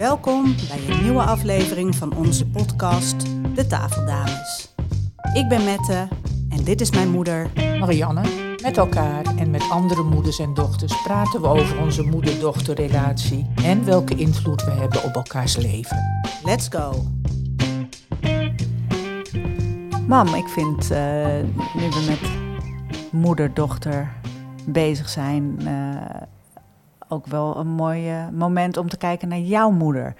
Welkom bij een nieuwe aflevering van onze podcast De Tafeldames. Ik ben Mette en dit is mijn moeder. Marianne, met elkaar en met andere moeders en dochters praten we over onze moeder-dochterrelatie en welke invloed we hebben op elkaars leven. Let's go! Mam, ik vind eh, nu we met moeder-dochter bezig zijn, eh, ook wel een mooi eh, moment om te kijken naar jouw moeder.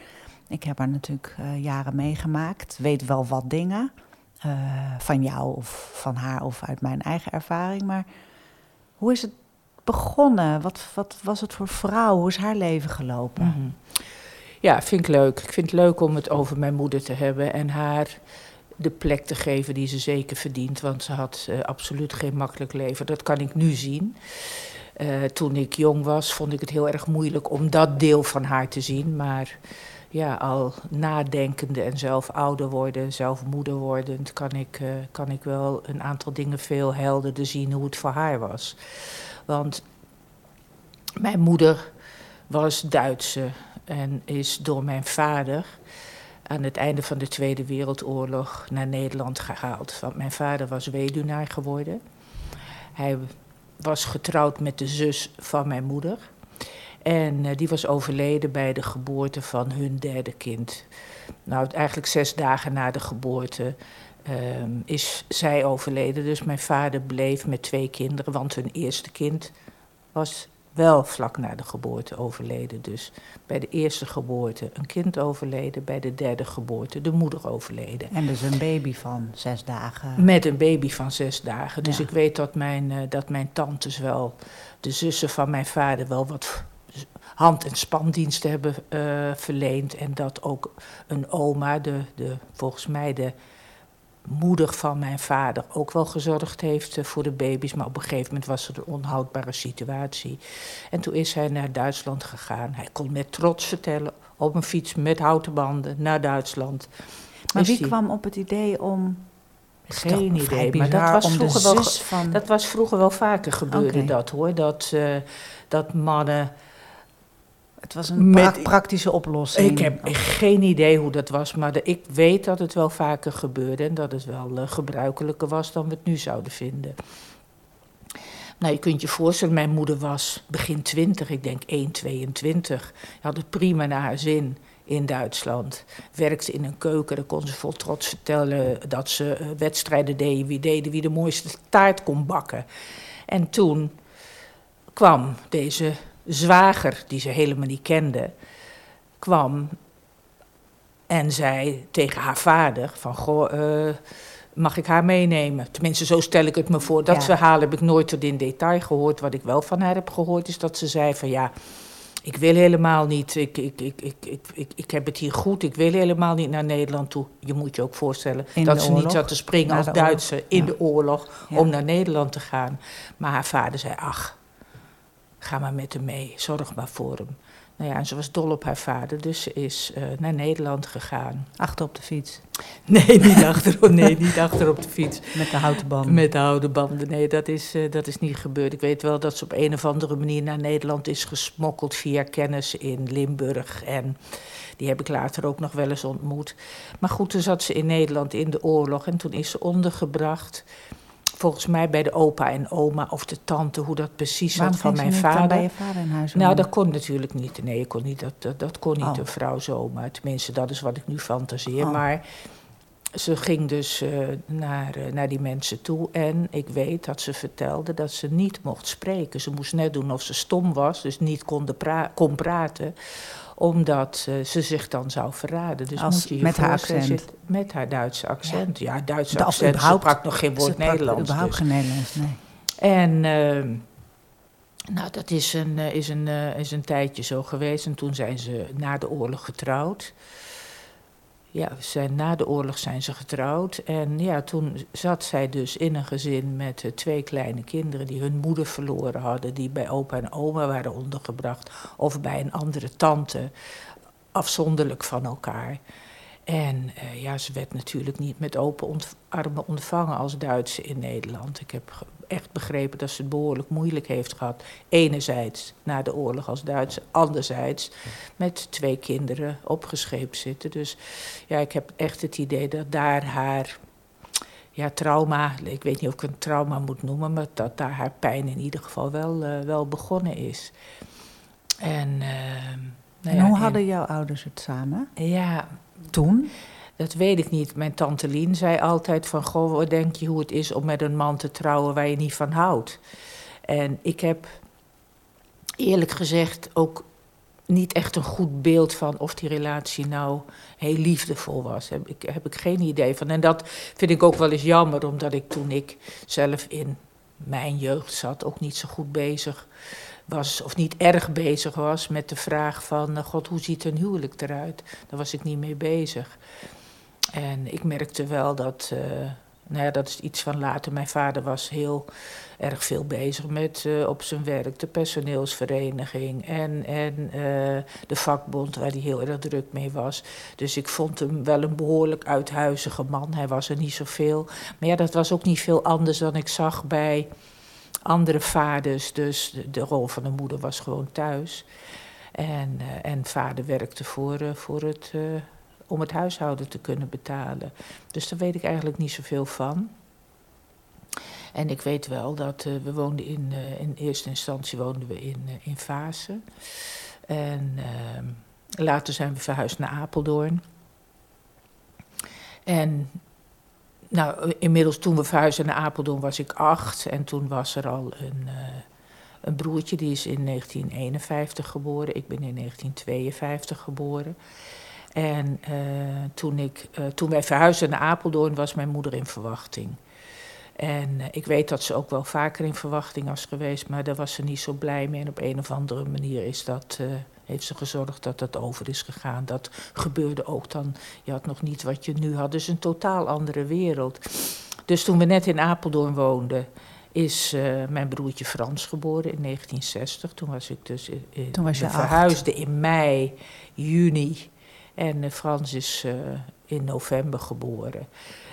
Ik heb haar natuurlijk eh, jaren meegemaakt, weet wel wat dingen eh, van jou of van haar of uit mijn eigen ervaring. Maar hoe is het begonnen? Wat, wat was het voor vrouw? Hoe is haar leven gelopen? Mhm. Ja, vind ik leuk. Ik vind het leuk om het over mijn moeder te hebben en haar de plek te geven die ze zeker verdient. Want ze had absoluut geen makkelijk leven. Dat kan ik nu zien. Eh, toen ik jong was, vond ik het heel erg moeilijk om dat deel van haar te zien. Maar ja, al nadenkende en zelf ouder worden, zelf moeder wordend, kan ik, eh, kan ik wel een aantal dingen veel helderder zien hoe het voor haar was. Want mijn moeder was Duitse en is door mijn vader aan het einde van de Tweede Wereldoorlog naar Nederland gehaald. Want mijn vader was weduwnaar geworden. Hij was getrouwd met de zus van mijn moeder. En eh, die was overleden bij de geboorte van hun derde kind. Nou, eigenlijk zes dagen na de geboorte ehm, is zij overleden. Dus mijn vader bleef met twee kinderen, want hun eerste kind was wel vlak na de geboorte overleden. Dus bij de eerste geboorte een kind overleden, bij de derde geboorte de moeder overleden. En dus een baby van zes dagen. Met een baby van zes dagen. Dus Ja. ik weet dat mijn, eh, dat mijn tantes wel, de zussen van mijn vader, wel wat hand- en spandiensten hebben eh, verleend. En dat ook een oma, de, de, volgens mij de moeder van mijn vader, ook wel gezorgd heeft eh, voor de baby's. Maar op een gegeven moment was er een onhoudbare situatie. En toen is hij naar Duitsland gegaan. Hij kon met trots vertellen, op een fiets met houten banden naar Duitsland. Maar Is wie die- kwam op het idee om. Geen idee, maar dat was vroeger wel zus van. Dat was vroeger wel vaker gebeurde dat hoor. Dat, eh, dat mannen. Het was een met- praktische oplossing. Ik heb geen idee hoe dat was, maar de- ik weet dat het wel vaker gebeurde en dat het wel eh, gebruikelijker was dan we het nu zouden vinden. Nou, je kunt je voorstellen, mijn moeder was begin 20, ik denk 1,22. Had het prima naar haar zin in Duitsland. Werkte in een keuken, daar kon ze vol trots vertellen dat ze eh, wedstrijden deden, wie deden wie de mooiste taart kon bakken. En toen kwam deze zwager, die ze helemaal niet kende, kwam en zei tegen haar vader van, goh, eh, mag ik haar meenemen? Tenminste, zo stel ik het me voor. Dat Ja. verhaal heb ik nooit tot in detail gehoord. Wat ik wel van haar heb gehoord is dat ze zei van, ja, ik wil helemaal niet, ik, ik, ik, ik, ik, ik, ik heb het hier goed, ik wil helemaal niet naar Nederland toe. Je moet je ook voorstellen In dat ze niet zat te springen als? Duitser in Ja. de oorlog Ja. om naar Nederland te gaan. Maar haar vader zei, ach, ga maar met hem mee, zorg maar voor hem. Nou ja, en ze was dol op haar vader, dus ze is eh, naar Nederland gegaan. Achter op de fiets. Nee, niet achter, nee, niet achter op de fiets. Met de houten band. Met de houden banden. Nee, dat is, eh, dat is niet gebeurd. Ik weet wel dat ze op een of andere manier naar Nederland is gesmokkeld via kennis in Limburg. En die heb ik later ook nog wel eens ontmoet. Maar goed, toen zat ze in Nederland in de oorlog en toen is ze ondergebracht. Volgens mij bij de opa en oma of de tante, hoe dat precies Waarom zat van mijn dan vader. bij je vader in huis Nou, dat kon natuurlijk niet. Nee, ik kon niet, dat, dat, dat kon niet Oh. een vrouw zomaar. Tenminste, dat is wat ik nu fantaseer. Oh. Maar ze ging dus eh, naar, eh, naar die mensen toe. En ik weet dat ze vertelde dat ze niet mocht spreken. Ze moest net doen of ze stom was, dus niet pra- kon praten omdat ze zich dan zou verraden. Dus Als- moet je je met haar accent. zit- met haar Duitse accent. Ja, Duitse Of accent. Ze sprak nog geen woord Nederlands. überhaupt dus. geen Nederlands, nee. En ehm, nou, dat is een, eh, is, een, eh, is een tijdje zo geweest. En toen zijn ze na de oorlog getrouwd. Ja, zijn, na de oorlog zijn ze getrouwd. En ja, toen zat zij dus in een gezin met eh, twee kleine kinderen die hun moeder verloren hadden. Die bij opa en oma waren ondergebracht. Of bij een andere tante. Afzonderlijk van elkaar. En uh, ja, ze werd natuurlijk niet met open ont armen ontvangen als Duitse in Nederland. Ik heb echt begrepen dat ze het behoorlijk moeilijk heeft gehad. Enerzijds na de oorlog als Duitse, anderzijds met twee kinderen opgescheept zitten. Dus ja, ik heb echt het idee dat daar haar ja, trauma, ik weet niet of ik een trauma moet noemen, maar dat daar haar pijn in ieder geval wel, uh, wel begonnen is. En, uh, nou en hoe hadden jouw ouders het samen? Ja. Toen? Dat weet ik niet. Mijn tante Lien zei altijd van... Goh, wat denk je hoe het is om met een man te trouwen waar je niet van houdt? En ik heb eerlijk gezegd ook niet echt een goed beeld van of die relatie nou heel liefdevol was. Heb ik, heb ik geen idee van. En dat vind ik ook wel eens jammer, omdat ik toen ik zelf in mijn jeugd zat ook niet zo goed bezig was, of niet erg bezig was met de vraag van, eh, god, hoe ziet een huwelijk eruit? Daar was ik niet mee bezig. En ik merkte wel dat, uh, nou ja, dat is iets van later. Mijn vader was heel erg veel bezig met uh, op zijn werk de personeelsvereniging en, en de vakbond waar hij heel erg druk mee was. Dus ik vond hem wel een behoorlijk uithuizige man. Hij was er niet zoveel. Maar ja, dat was ook niet veel anders dan ik zag bij andere vaders. Dus de, rol van de moeder was gewoon thuis. En, uh, en vader werkte voor, voor het om het huishouden te kunnen betalen. Dus daar weet ik eigenlijk niet zoveel van. En ik weet wel dat we woonden in, in eerste instantie woonden we in, in. En ehm, later zijn we verhuisd naar Apeldoorn. En nou, inmiddels toen we verhuisden naar Apeldoorn was ik acht. En toen was er al een, een broertje, die is in 1951 geboren. Ik ben in 1952 geboren. En uh, toen, ik, uh, toen wij verhuisden naar Apeldoorn was mijn moeder in verwachting. En ik weet dat ze ook wel vaker in verwachting was geweest, maar daar was ze niet zo blij mee. En op een of andere manier is dat, heeft ze gezorgd dat dat over is gegaan. Dat gebeurde ook dan. Je had nog niet wat je nu had. Dus een totaal andere wereld. Dus toen we net in Apeldoorn woonden, is mijn broertje Frans geboren in 1960. Toen was ik dus. In, toen was je verhuisde in mei, juni en uh, Frans is uh, in november geboren.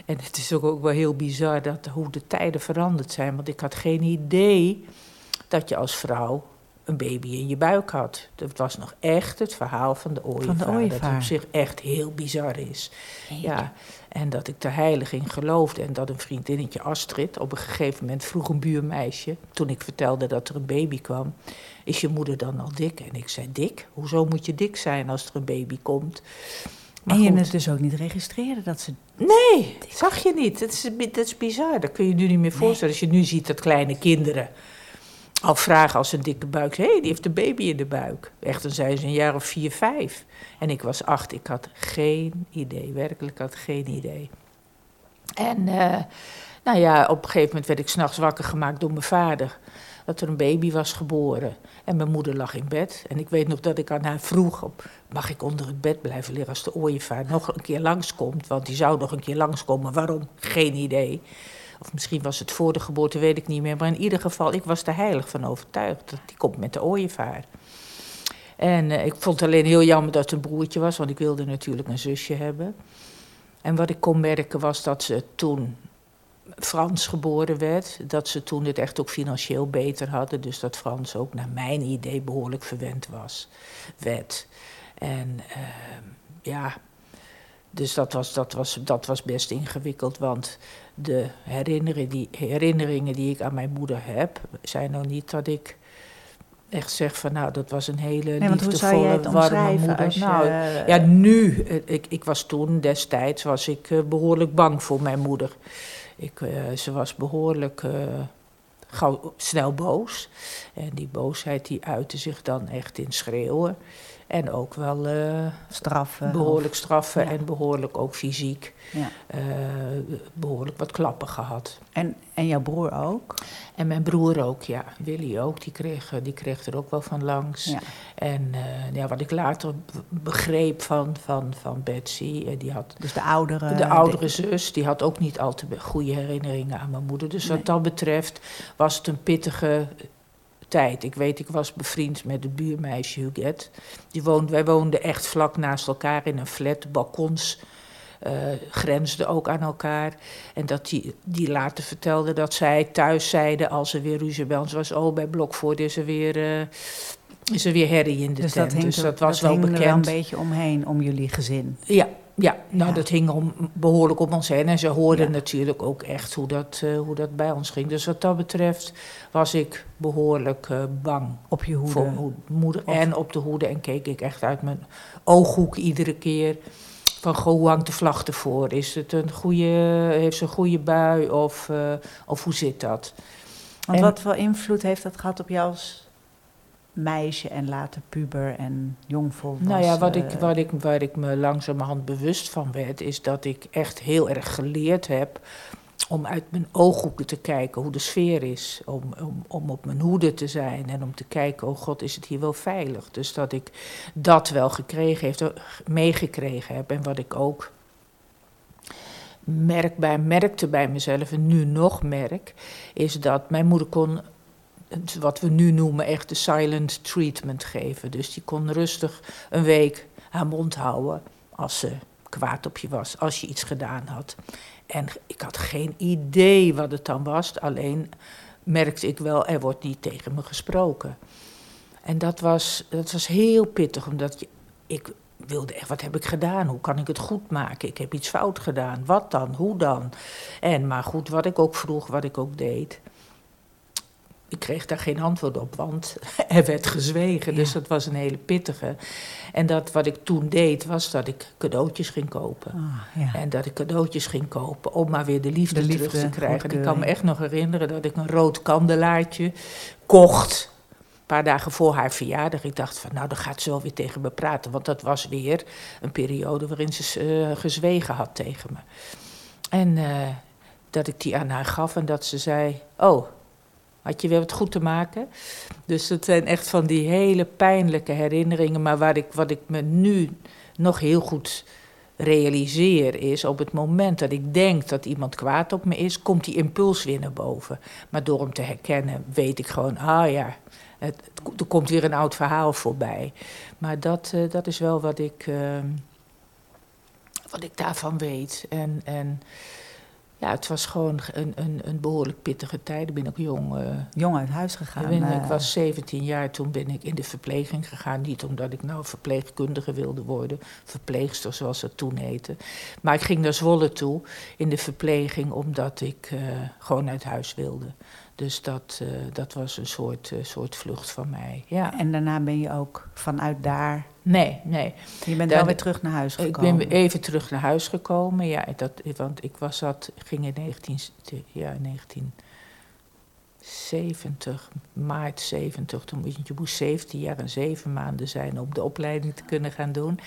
En het is ook, ook wel heel bizar dat, hoe de tijden veranderd zijn. Want ik had geen idee dat je als vrouw een baby in je buik had. Dat was nog echt het verhaal van de ooievaar. Van de ooievaar. Dat op zich echt heel bizar is. Ja, en dat ik er heilig in geloofde. En dat een vriendinnetje Astrid op een gegeven moment vroeg een buurmeisje... toen ik vertelde dat er een baby kwam... is je moeder dan al dik? En ik zei, dik? Hoezo moet je dik zijn als er een baby komt? Maar en je het dus ook niet registreren dat ze... Nee, zag je niet. Dat is, dat is bizar. Dat kun je je nu niet meer voorstellen. Als je nu ziet dat kleine kinderen al vragen als een dikke buik. Hé, hey, die heeft een baby in de buik. Echt, dan zijn ze een jaar of vier, vijf. En ik was acht. Ik had geen idee. Werkelijk had geen idee. En uh, nou ja, op een gegeven moment werd ik s'nachts wakker gemaakt door mijn vader. Dat er een baby was geboren. En mijn moeder lag in bed. En ik weet nog dat ik aan haar vroeg: mag ik onder het bed blijven liggen als de ooievaar nog een keer langskomt? Want die zou nog een keer langskomen. Waarom? Geen idee. Of misschien was het voor de geboorte, weet ik niet meer. Maar in ieder geval, ik was er heilig van overtuigd. Dat die komt met de ooievaar. En uh, ik vond het alleen heel jammer dat het een broertje was, want ik wilde natuurlijk een zusje hebben. En wat ik kon merken was dat ze toen Frans geboren werd, dat ze toen het echt ook financieel beter hadden. Dus dat Frans ook naar mijn idee behoorlijk verwend was, werd. En uh, ja, dus dat was, dat, was, dat was best ingewikkeld, want de herinneringen die, herinneringen die ik aan mijn moeder heb, zijn nog niet dat ik echt zeg van nou, dat was een hele nee, liefdevolle, warme moeder. Je... Nou, ja, nu, eh, ik, ik was toen destijds was ik uh, behoorlijk bang voor mijn moeder. Ik, uh, ze was behoorlijk uh, gauw, snel boos. En die boosheid die uitte zich dan echt in schreeuwen. En ook wel uh, straffen. Behoorlijk straffen ja. en behoorlijk ook fysiek. Ja. Uh, behoorlijk wat klappen gehad. En, en jouw broer ook? En mijn broer ook, ja. Willy ook. Die kreeg, die kreeg er ook wel van langs. Ja. En uh, ja, wat ik later begreep van, van, van Betsy. Die had, dus de oudere... De oudere de... zus. Die had ook niet al te goede herinneringen aan mijn moeder. Dus nee. wat dat betreft was het een pittige tijd. Ik weet, ik was bevriend met het buurmeisje Huguette. Die woonde, wij woonden echt vlak naast elkaar in een flat, balkons uh, grensden ook aan elkaar. En dat die, die later vertelde dat zij thuis zeiden als er weer ruzie bij ons was... oh, bij Blokvoort is er weer... Uh, is er weer herrie in de dus tent. Dat dus dat was wel bekend. er wel een beetje omheen om jullie gezin. Ja, ja, nou dat hing om, behoorlijk op ons heen. En ze hoorden natuurlijk ook echt hoe dat, uh, hoe dat bij ons ging. Dus wat dat betreft was ik behoorlijk uh, bang. Op je hoede? Voor moeder. En op de hoede. En keek ik echt uit mijn ooghoek iedere keer. Van goh, hoe hangt de vlag ervoor? Is het een goede, heeft ze een goede bui? Of, uh, of hoe zit dat? Want en, wat voor invloed heeft dat gehad op jou als meisje en later puber en jongvolwassen. Nou ja, wat ik, wat ik, waar ik me langzamerhand bewust van werd, is dat ik echt heel erg geleerd heb om uit mijn ooghoeken te kijken hoe de sfeer is. Om, om, om op mijn hoede te zijn en om te kijken, oh god, is het hier wel veilig? Dus dat ik dat wel gekregen heeft, meegekregen heb. En wat ik ook merk bij, merkte bij mezelf en nu nog merk, is dat mijn moeder kon wat we nu noemen echt de silent treatment geven. Dus die kon rustig een week haar mond houden als ze kwaad op je was, als je iets gedaan had. En ik had geen idee wat het dan was, alleen merkte ik wel, er wordt niet tegen me gesproken. En dat was, dat was heel pittig, omdat ik wilde echt, wat heb ik gedaan? Hoe kan ik het goed maken? Ik heb iets fout gedaan. Wat dan? Hoe dan? En maar goed, wat ik ook vroeg, wat ik ook deed ik kreeg daar geen antwoord op, want er werd gezwegen. Dus dat was een hele pittige. En dat wat ik toen deed, was dat ik cadeautjes ging kopen. Ah, ja. En dat ik cadeautjes ging kopen om maar weer de liefde, de liefde terug te krijgen. Ik kan me echt nog herinneren dat ik een rood kandelaartje kocht. Een paar dagen voor haar verjaardag. Ik dacht van, nou, dan gaat ze wel weer tegen me praten. Want dat was weer een periode waarin ze uh, gezwegen had tegen me. En uh, dat ik die aan haar gaf en dat ze zei: Oh, had je weer wat goed te maken. Dus het zijn echt van die hele pijnlijke herinneringen. Maar waar ik, wat ik me nu nog heel goed realiseer is op het moment dat ik denk dat iemand kwaad op me is, komt die impuls weer naar boven. Maar door hem te herkennen weet ik gewoon, ah ja, het, er komt weer een oud verhaal voorbij. Maar dat, uh, dat is wel wat ik, uh, wat ik daarvan weet. En, en ja, het was gewoon een, een, een behoorlijk pittige tijd. Ik ben ook jong. Uh, jong uit huis gegaan. Ik, ik, was 17 jaar, toen ben ik in de verpleging gegaan. Niet omdat ik nou verpleegkundige wilde worden, verpleegster zoals dat toen heette. Maar ik ging naar Zwolle toe in de verpleging omdat ik uh, gewoon uit huis wilde. Dus dat, uh, dat was een soort, uh, soort vlucht van mij. Ja. En daarna ben je ook vanuit daar. Nee, nee. Je bent wel weer terug naar huis gekomen. Ik ben even terug naar huis gekomen, ja. Dat, want ik was dat, ging in 19, ja, 1970, maart 70. Toen moest je moest 17 jaar en 7 maanden zijn om de opleiding te kunnen gaan doen.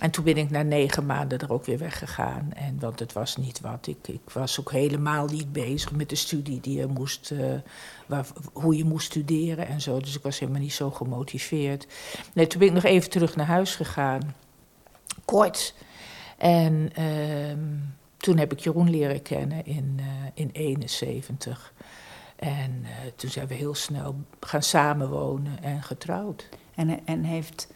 En toen ben ik na negen maanden er ook weer weggegaan. En, want het was niet wat. Ik, ik was ook helemaal niet bezig met de studie die je moest, uh, waar, hoe je moest studeren en zo. Dus ik was helemaal niet zo gemotiveerd. Nee, toen ben ik nog even terug naar huis gegaan. Kort. En uh, toen heb ik Jeroen leren kennen in, uh, in 71. En uh, toen zijn we heel snel gaan samenwonen en getrouwd. En, en heeft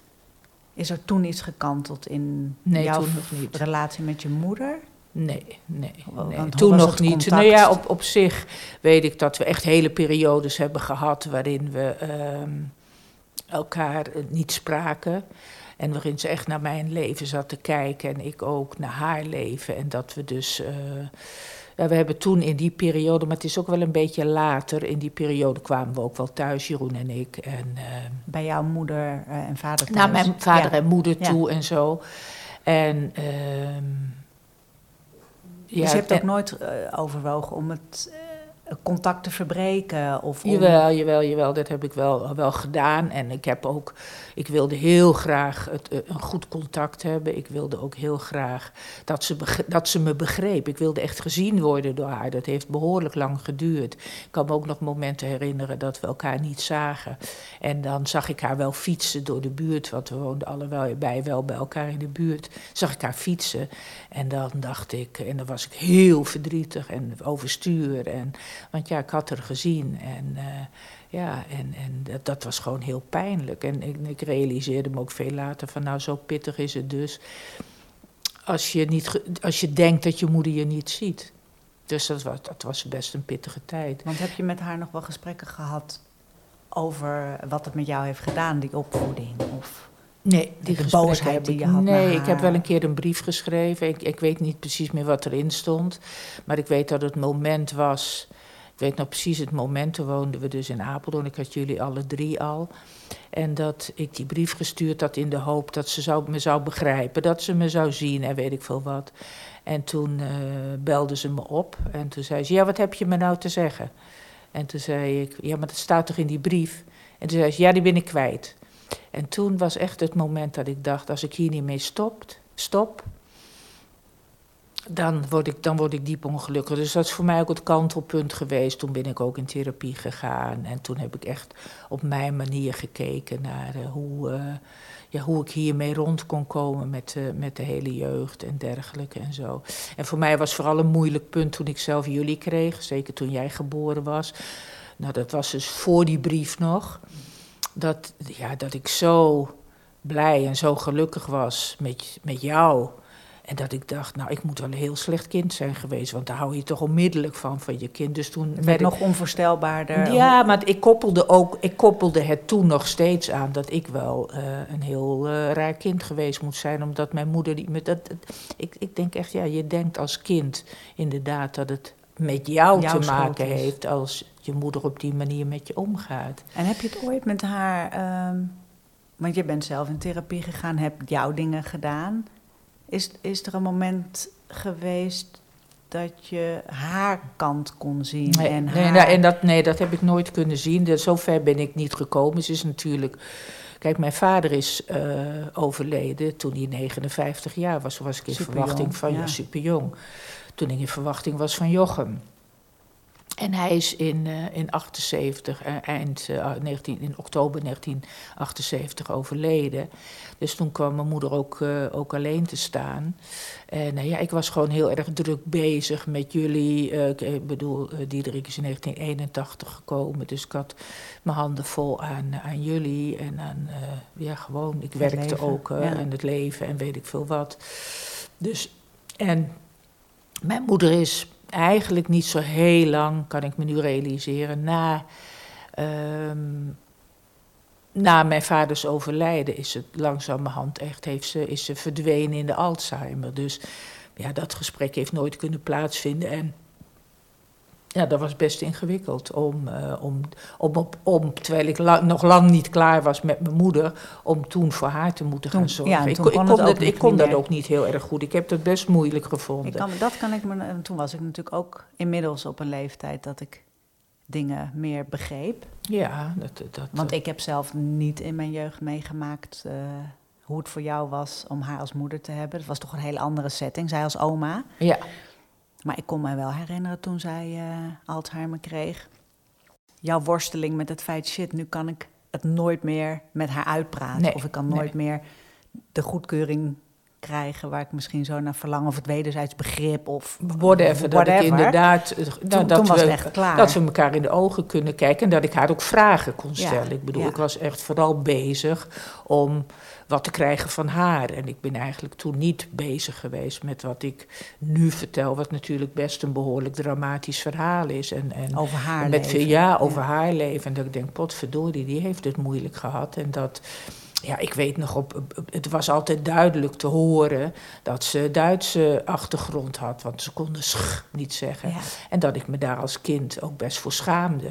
is er toen iets gekanteld in nee, jouw relatie met je moeder? Nee, nee, nee. toen nog niet. Nou ja, op, op zich weet ik dat we echt hele periodes hebben gehad waarin we uh, elkaar niet spraken. En waarin ze echt naar mijn leven zat te kijken en ik ook naar haar leven. En dat we dus. Uh, ja, we hebben toen in die periode, maar het is ook wel een beetje later, in die periode kwamen we ook wel thuis, Jeroen en ik. En, uh, Bij jouw moeder uh, en vader thuis? Naar mijn vader en moeder toe en zo. En... Uh, ja, dus je hebt ook nooit uh, overwogen om het contact te verbreken? Of om... Jawel, jawel, jawel, dat heb ik wel, wel gedaan. En ik heb ook, ik wilde heel graag het, eh, een goed contact hebben. Ik wilde ook heel graag dat ze, dat ze me begreep. Ik wilde echt gezien worden door haar. Dat heeft behoorlijk lang geduurd. Ik kan me ook nog momenten herinneren dat we elkaar niet zagen. En dan zag ik haar wel fietsen door de buurt, want we woonden allebei wel bij elkaar in de buurt. Zag ik haar fietsen. En dan dacht ik, en dan was ik heel verdrietig en overstuur. En want ja, ik had haar gezien en, uh, ja, en, en dat, dat, was gewoon heel pijnlijk. En ik, ik, realiseerde me ook veel later van nou, zo pittig is het dus. als je, niet, als je denkt dat je moeder je niet ziet. Dus dat was, dat was best een pittige tijd. Want heb je met haar nog wel gesprekken gehad over wat het met jou heeft gedaan, die opvoeding? Of nee, die boosheid die je had Nee, ik heb wel een keer een brief geschreven. Ik, ik weet niet precies meer wat erin stond. Maar ik weet dat het moment was ik weet nog precies het moment, toen woonden we dus in Apeldoorn. Ik had jullie alle drie al. En dat ik die brief gestuurd had in de hoop dat ze zou, me zou begrijpen. Dat ze me zou zien en weet ik veel wat. En toen uh, belde ze me op. En toen zei ze, ja, wat heb je me nou te zeggen? En toen zei ik, ja, maar dat staat toch in die brief? En toen zei ze, ja, die ben ik kwijt. En toen was echt het moment dat ik dacht, als ik hier niet mee stopt, stop, dan word, ik, dan word ik diep ongelukkig. Dus dat is voor mij ook het kantelpunt geweest. Toen ben ik ook in therapie gegaan. En toen heb ik echt op mijn manier gekeken naar uh, hoe, uh, ja, hoe ik hiermee rond kon komen met, uh, met de hele jeugd en dergelijke en zo. En voor mij was vooral een moeilijk punt toen ik zelf jullie kreeg. Zeker toen jij geboren was. Nou, dat was dus voor die brief nog. Dat, ja, dat ik zo blij en zo gelukkig was met, met jou. En dat ik dacht, nou, ik moet wel een heel slecht kind zijn geweest. Want daar hou je toch onmiddellijk van, van je kind. Dus toen het werd nog onvoorstelbaarder. Ja, maar ik koppelde, ook, ik koppelde het toen nog steeds aan... dat ik wel uh, een heel uh, raar kind geweest moet zijn. Omdat mijn moeder... Die, met dat, dat, ik, ik denk echt, ja, je denkt als kind inderdaad... dat het met jou Jouw te maken heeft... als je moeder op die manier met je omgaat. En heb je het ooit met haar... Um, want je bent zelf in therapie gegaan, hebt jouw dingen gedaan... Is, is er een moment geweest dat je haar kant kon zien? Nee, en nee, haar... nou, en dat, nee, dat heb ik nooit kunnen zien. Zover ben ik niet gekomen. Ze is natuurlijk. Kijk, mijn vader is uh, overleden toen hij 59 jaar was. Toen was ik in super verwachting jong, van ja. super jong. Toen ik in verwachting was van Jochem. En hij is in, uh, in 78, uh, eind uh, 19, in oktober 1978 overleden. Dus toen kwam mijn moeder ook, ook alleen te staan. En ja, ik was gewoon heel erg druk bezig met jullie. ik bedoel, Diederik is in 1981 gekomen, dus ik had mijn handen vol aan, aan jullie. En aan, ja, gewoon, ik werkte leven, ook ja. aan het leven en weet ik veel wat. Dus, en mijn moeder is eigenlijk niet zo heel lang, kan ik me nu realiseren, na, um, na mijn vaders overlijden is het langzamerhand echt, heeft ze, is ze verdwenen in de Alzheimer. Dus ja, dat gesprek heeft nooit kunnen plaatsvinden. En ja, dat was best ingewikkeld om, uh, om, om, om, terwijl ik la, nog lang niet klaar was met mijn moeder, om toen voor haar te moeten gaan zorgen. Ja, ik, kon, ik kon, kon, dat, dat, ik kon dat ook niet heel erg goed. Ik heb dat best moeilijk gevonden. Ik kan, dat kan ik me, toen was ik natuurlijk ook inmiddels op een leeftijd dat ik dingen meer begreep. Ja, dat, dat, Want ik heb zelf niet in mijn jeugd meegemaakt uh, hoe het voor jou was om haar als moeder te hebben. Het was toch een hele andere setting, zij als oma. Ja. Maar ik kon me wel herinneren toen zij uh, Alzheimer kreeg. Jouw worsteling met het feit, shit, nu kan ik het nooit meer met haar uitpraten. Nee, of ik kan nooit nee. meer de goedkeuring krijgen waar ik misschien zo naar verlang. Of het wederzijds begrip of whatever. Dat ik inderdaad, nou, toen, dat, we, het echt klaar. dat we elkaar in de ogen kunnen kijken en dat ik haar ook vragen kon Ja, stellen. Ik bedoel, ja. ik was echt vooral bezig om wat te krijgen van haar. En ik ben eigenlijk toen niet bezig geweest met wat ik nu vertel, wat natuurlijk best een behoorlijk dramatisch verhaal is. En, en over haar met leven. ja, over haar leven. En dat ik denk, potverdorie, die heeft het moeilijk gehad. En dat, ja, ik weet nog, op, het was altijd duidelijk te horen dat ze Duitse achtergrond had. Want ze konden sch niet zeggen. Ja. En dat ik me daar als kind ook best voor schaamde.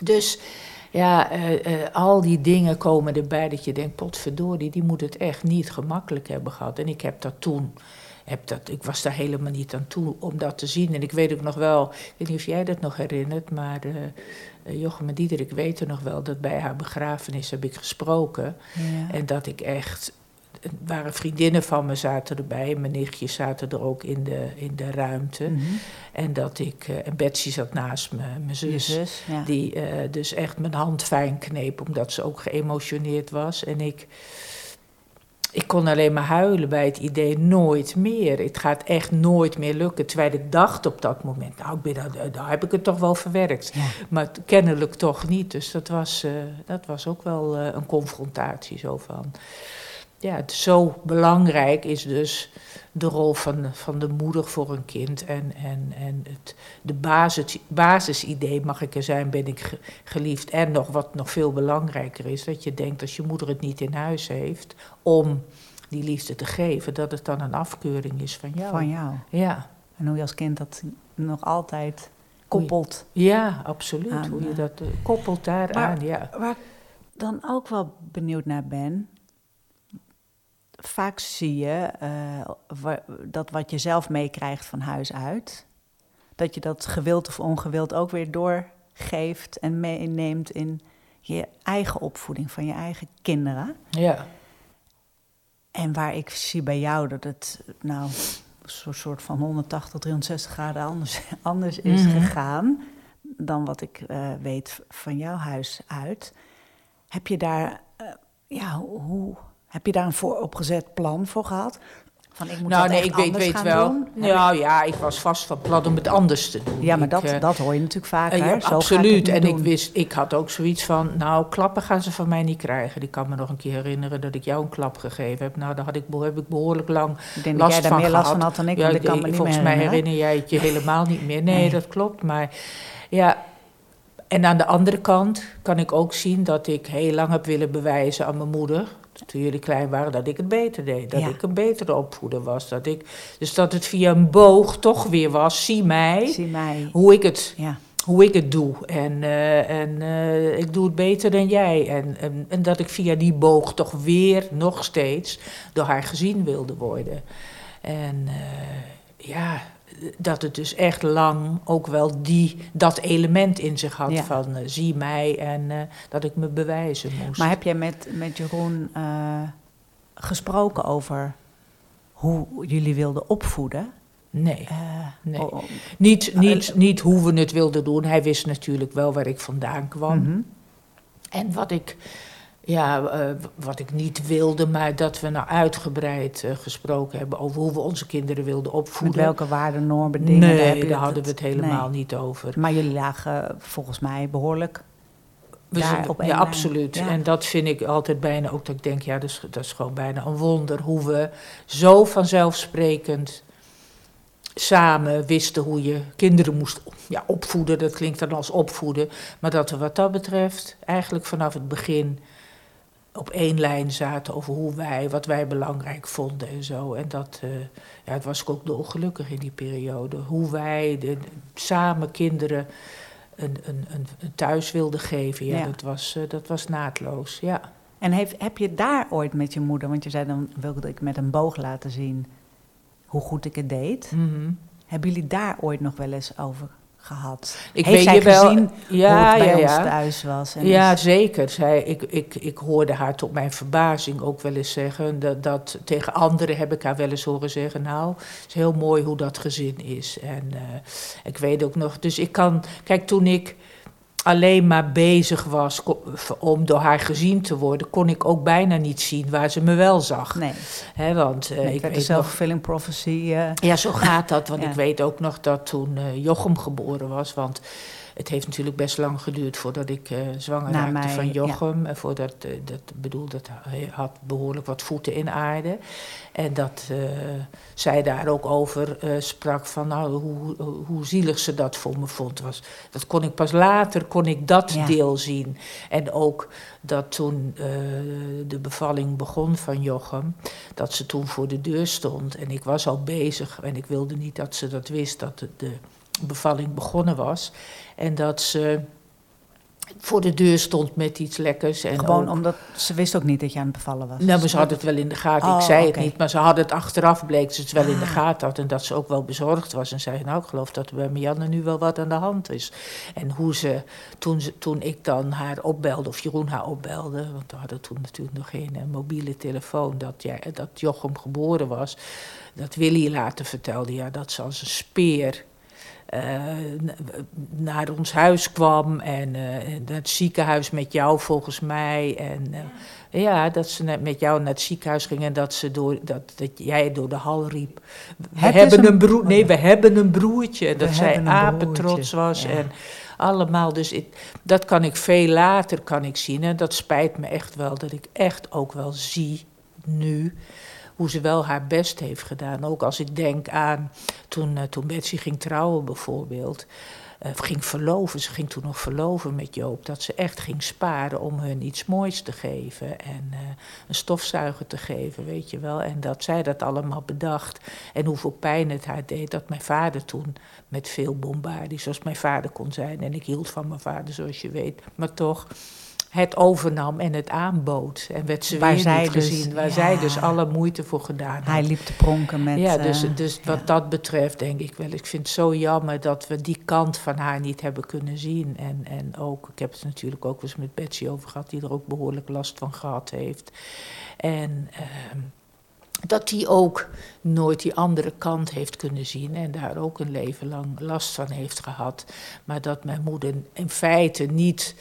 Dus ja, eh, eh, al die dingen komen erbij dat je denkt, potverdorie, die moet het echt niet gemakkelijk hebben gehad. En ik heb dat toen, heb dat, ik was daar helemaal niet aan toe om dat te zien. En ik weet ook nog wel, ik weet niet of jij dat nog herinnert, maar eh, Jochem en Diederik weten nog wel dat bij haar begrafenis heb ik gesproken. Ja. En dat ik echt. Er waren vriendinnen van me zaten erbij. Mijn nichtjes zaten er ook in de, in de ruimte. Mhm. En dat ik. eh, en Betsy zat naast me, mijn zus. zus, ja. Die dus echt mijn hand fijn kneep, omdat ze ook geëmotioneerd was. En ik. Ik kon alleen maar huilen bij het idee nooit meer. Het gaat echt nooit meer lukken. Terwijl ik dacht op dat moment, nou, ik ben, daar, heb ik het toch wel verwerkt. Ja. Maar kennelijk toch niet. Dus dat was, eh, dat was ook wel eh, een confrontatie. Zo van. Ja, het zo belangrijk is dus de rol van, van de moeder voor een kind. En, en, en het de basis, basisidee, mag ik er zijn, ben ik geliefd. En nog wat nog veel belangrijker is, dat je denkt als je moeder het niet in huis heeft om die liefde te geven, dat het dan een afkeuring is van jou. Van jou. Ja. En hoe je als kind dat nog altijd koppelt. Ja, absoluut. hoe je eh, dat uh, koppelt daaraan, ja. Waar ik dan ook wel benieuwd naar ben, vaak zie je uh, dat wat je zelf meekrijgt van huis uit, dat je dat gewild of ongewild ook weer doorgeeft en meeneemt in je eigen opvoeding van je eigen kinderen. Ja. En waar ik zie bij jou dat het nou zo'n soort van 180, 360 graden anders, anders is mhm. gegaan dan wat ik uh, weet van jouw huis uit. Heb je daar, uh, ja, hoe, heb je daar een vooropgezet plan voor gehad? Van, ik moet nou, nee, ik weet, weet wel. Doen? Nou ja, ik was vast van plan om het anders te doen. Ja, maar dat, uh, dat hoor je natuurlijk vaker. Uh, ja, absoluut. En ik wist, ik had ook zoiets van, nou, klappen gaan ze van mij niet krijgen. Ik kan me nog een keer herinneren dat ik jou een klap gegeven heb. Nou, daar had ik, heb ik behoorlijk lang ik denk last dat jij daar meer last van had dan ik, ja, ik kan me niet Volgens mij herinner jij het je helemaal niet meer. Nee, nee, dat klopt. Maar ja, en aan de andere kant kan ik ook zien dat ik heel lang heb willen bewijzen aan mijn moeder toen jullie klein waren, dat ik het beter deed. Dat ik een betere opvoeder was. Dat ik, dus dat het via een boog toch weer was, zie mij, zie mij. Hoe, ik het, ja. hoe ik het doe. En, uh, en uh, ik doe het beter dan jij. En, en, en, dat ik via die boog toch weer, nog steeds, door haar gezien wilde worden. En uh, ja, dat het dus echt lang ook wel die, dat element in zich had van uh, zie mij en uh, dat ik me bewijzen moest. Maar heb jij met, met Jeroen uh, gesproken over hoe jullie wilden opvoeden? Nee, nee. Oh, oh. Niet, niet, niet hoe we het wilden doen. Hij wist natuurlijk wel waar ik vandaan kwam. Mm -hmm. En wat ik ja, uh, wat ik niet wilde, maar dat we nou uitgebreid uh, gesproken hebben over hoe we onze kinderen wilden opvoeden. Met welke waarden, normen, dingen? Nee, daar, daar hadden we het helemaal nee. niet over. Maar jullie lagen volgens mij behoorlijk we daar op Ja, absoluut. Ja. En dat vind ik altijd bijna ook dat ik denk, ja, dat is, dat is gewoon bijna een wonder hoe we zo vanzelfsprekend samen wisten hoe je kinderen moest ja, opvoeden. Dat klinkt dan als opvoeden. Maar dat we wat dat betreft eigenlijk vanaf het begin op één lijn zaten over hoe wij, wat wij belangrijk vonden en zo. En dat, uh, ja, het was ook dolgelukkig in die periode. Hoe wij de, samen kinderen een, een, een, een, thuis wilden geven, ja, ja. Dat, was, uh, dat was naadloos, ja. En heeft, heb je daar ooit met je moeder, want je zei dan wilde ik met een boog laten zien hoe goed ik het deed. Mm -hmm. Hebben jullie daar ooit nog wel eens over gehad. Ik Heeft weet je wel, ja, hoe het bij ja, ons thuis was? En ja, is... zeker. Zij, ik, ik, ik hoorde haar tot mijn verbazing ook wel eens zeggen... Dat, dat tegen anderen heb ik haar wel eens horen zeggen... nou, het is heel mooi hoe dat gezin is. En uh, ik weet ook nog... Dus ik kan... Kijk, toen ik alleen maar bezig was om door haar gezien te worden, kon ik ook bijna niet zien waar ze me wel zag. Nee. He, want uh, nee, ik weet self-fulfilling prophecy. Uh... Ja, zo gaat dat. Want ja. ik weet ook nog dat toen uh, Jochem geboren was. Want het heeft natuurlijk best lang geduurd voordat ik uh, zwanger Na raakte mij, van Jochem. Ja. Voordat, uh, dat bedoel, dat hij had behoorlijk wat voeten in aarde. En dat uh, zij daar ook over sprak van nou, hoe, hoe zielig ze dat voor me vond. Was, dat kon ik pas later, kon ik dat ja. deel zien. En ook dat toen de bevalling begon van Jochem, dat ze toen voor de deur stond. En ik was al bezig en ik wilde niet dat ze dat wist, dat de, de bevalling begonnen was. En dat ze voor de deur stond met iets lekkers. En Gewoon omdat ze wist ook niet dat je aan het bevallen was. Nou, maar ze had het wel in de gaten. Oh, ik zei okay. het niet, maar ze had het achteraf bleek ze het wel ah. in de ah. gaten had. En dat ze ook wel bezorgd was. En zei, nou, ik geloof dat er bij Marianne nu wel wat aan de hand is. En hoe ze, toen, ze, toen ik dan haar opbelde, of Jeroen haar opbelde... want we hadden toen natuurlijk nog geen uh, mobiele telefoon... Dat, jij, dat Jochem geboren was, dat Willy later vertelde... ja, dat ze als een speer naar ons huis kwam en uh, naar het ziekenhuis met jou volgens mij. En uh, ja, dat ze met jou naar het ziekenhuis ging en dat, ze door, dat, dat jij door de hal riep. We hebben een, een broer, nee, we hebben een broertje. En dat zij apetrots was. Ja. En allemaal, dus ik, dat kan ik veel later kan ik zien. En dat spijt me echt wel, dat ik echt ook wel zie nu hoe ze wel haar best heeft gedaan. Ook als ik denk aan toen, uh, toen Betsy ging trouwen bijvoorbeeld. Uh, ging verloven, ze ging toen nog verloven met Joop. Dat ze echt ging sparen om hun iets moois te geven. En uh, een stofzuiger te geven, weet je wel. En dat zij dat allemaal bedacht. En hoeveel pijn het haar deed. Dat mijn vader toen met veel bombardie, zoals mijn vader kon zijn. En ik hield van mijn vader, zoals je weet. Maar toch het overnam en het aanbood. En werd ze waar weer zij niet dus, gezien, waar ja. zij dus alle moeite voor gedaan had. Hij liep te pronken met... Ja, dus, dus uh, wat ja. dat betreft denk ik wel, ik vind het zo jammer dat we die kant van haar niet hebben kunnen zien. En, en ook, ik heb het natuurlijk ook eens met Betsy over gehad, die er ook behoorlijk last van gehad heeft. En... Uh, dat die ook nooit die andere kant heeft kunnen zien en daar ook een leven lang last van heeft gehad. Maar dat mijn moeder in feite niet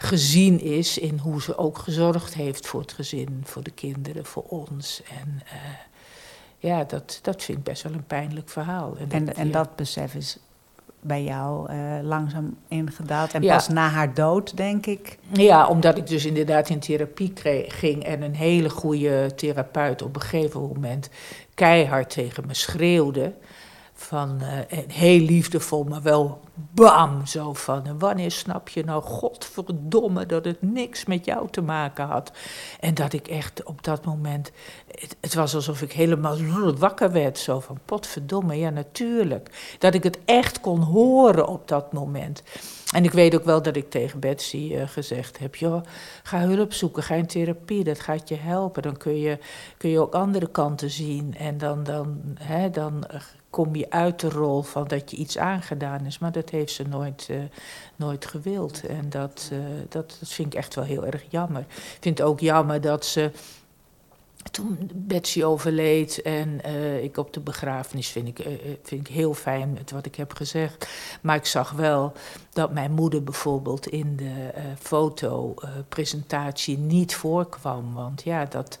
gezien is in hoe ze ook gezorgd heeft voor het gezin, voor de kinderen, voor ons. En uh, ja, dat, dat vind ik best wel een pijnlijk verhaal. En, en, dat, en ja. dat besef is bij jou uh, langzaam ingedaald. En ja. pas na haar dood, denk ik. Ja, omdat ik dus inderdaad in therapie kreeg, ging en een hele goede therapeut op een gegeven moment keihard tegen me schreeuwde. Van uh, heel liefdevol, maar wel bam, zo van. Wanneer snap je nou, godverdomme, dat het niks met jou te maken had? En dat ik echt op dat moment, het, het was alsof ik helemaal wakker werd, zo van, potverdomme, ja natuurlijk. Dat ik het echt kon horen op dat moment. En ik weet ook wel dat ik tegen Betsy uh, gezegd heb: joh, ga hulp zoeken, ga in therapie, dat gaat je helpen. Dan kun je, kun je ook andere kanten zien. En dan, dan, hè, dan kom je uit de rol van dat je iets aangedaan is. Maar dat heeft ze nooit, uh, nooit gewild. En dat, uh, dat, dat vind ik echt wel heel erg jammer. Ik vind het ook jammer dat ze toen Betsy overleed en uh, ik op de begrafenis vind ik, vind ik heel fijn met wat ik heb gezegd. Maar ik zag wel dat mijn moeder bijvoorbeeld in de fotopresentatie niet voorkwam. Want ja, dat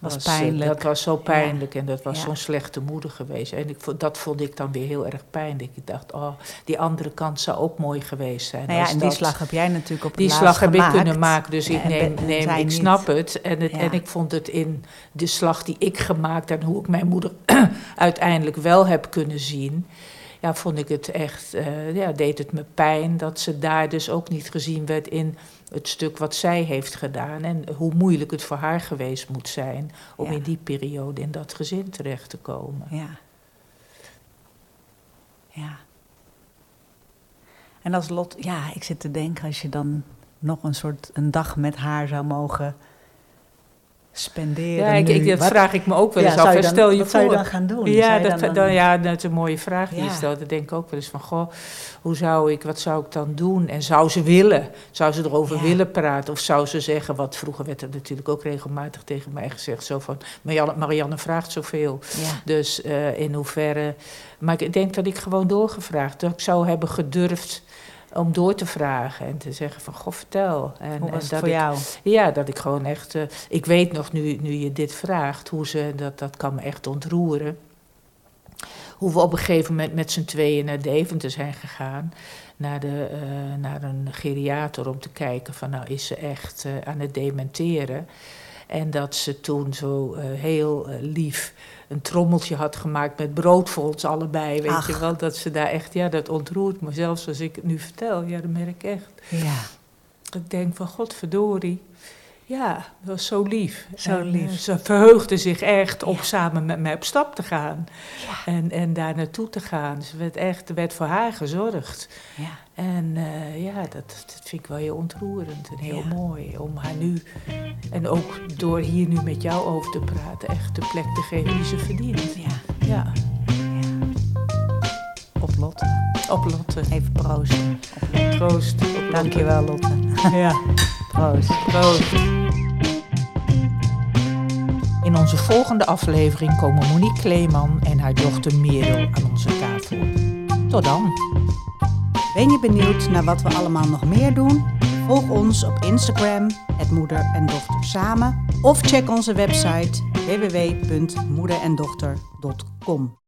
was, was pijnlijk. dat was zo pijnlijk ja. en dat was ja. zo'n slechte moeder geweest. En ik, dat vond ik dan weer heel erg pijnlijk. Ik dacht, oh, die andere kant zou ook mooi geweest zijn. Nou ja, en dat, die slag heb jij natuurlijk op Die slag heb gemaakt. ik kunnen maken, dus ik, neem, neem, ik snap het. En, het en ik vond het in de slag die ik gemaakt en hoe ik mijn moeder uiteindelijk wel heb kunnen zien ja, vond ik het echt, uh, ja, deed het me pijn dat ze daar dus ook niet gezien werd in het stuk wat zij heeft gedaan. En hoe moeilijk het voor haar geweest moet zijn om ja. in die periode in dat gezin terecht te komen. Ja. Ja. En als Lot, ja, ik zit te denken, als je dan nog een soort een dag met haar zou mogen spenderen. Ja, ik, ik, dat wat? vraag ik me ook wel eens ja, af. Dan, Stel je wat voor. zou je dan gaan doen? Ja, dat, dan, dan, ja, dat is een mooie vraag die je stelt. Dan denk ik ook wel eens van, goh, hoe zou ik, wat zou ik dan doen? En zou ze willen? Zou ze erover willen praten? Of zou ze zeggen, wat vroeger werd er natuurlijk ook regelmatig tegen mij gezegd, zo van, Marianne, Marianne vraagt zoveel. Dus uh, in hoeverre... Maar ik denk dat ik gewoon doorgevraagd, dat ik zou hebben gedurfd om door te vragen en te zeggen van, goh, vertel. En, hoe was en het voor ik, jou? Ja, dat ik gewoon echt... Uh, ik weet nog, nu, nu je dit vraagt, hoe ze... Dat, dat kan me echt ontroeren. Hoe we op een gegeven moment met z'n tweeën naar Deventer zijn gegaan. Naar, de, uh, naar een geriater om te kijken van, nou, is ze echt uh, aan het dementeren? En dat ze toen zo uh, heel uh, lief een trommeltje had gemaakt met brood voor ons allebei. Weet Ach. je wel, dat ze daar echt, ja, dat ontroert me. Zelfs als ik het nu vertel, ja, dat merk ik echt. Ja. Ik denk van, godverdorie. Ja, dat was zo lief. Zo lief. Uh, ze verheugde zich echt om ja. samen met mij op stap te gaan. Ja. En, en daar naartoe te gaan. Ze werd echt, er werd voor haar gezorgd. Ja. En uh, ja, dat, dat vind ik wel heel ontroerend en heel mooi. Om haar nu, en ook door hier nu met jou over te praten, echt de plek te geven die ze verdient. Ja. ja. Op Lotte. Op Lotte. Even proosten. Op Lotte. Proost. Op Dankjewel Lotte. ja. Proost. Proost. In onze volgende aflevering komen Monique Kleeman en haar dochter Merel aan onze tafel. Tot dan. Ben je benieuwd naar wat we allemaal nog meer doen? Volg ons op Instagram, het Moeder en Dochter Samen. Of check onze website www.moederendochter.com.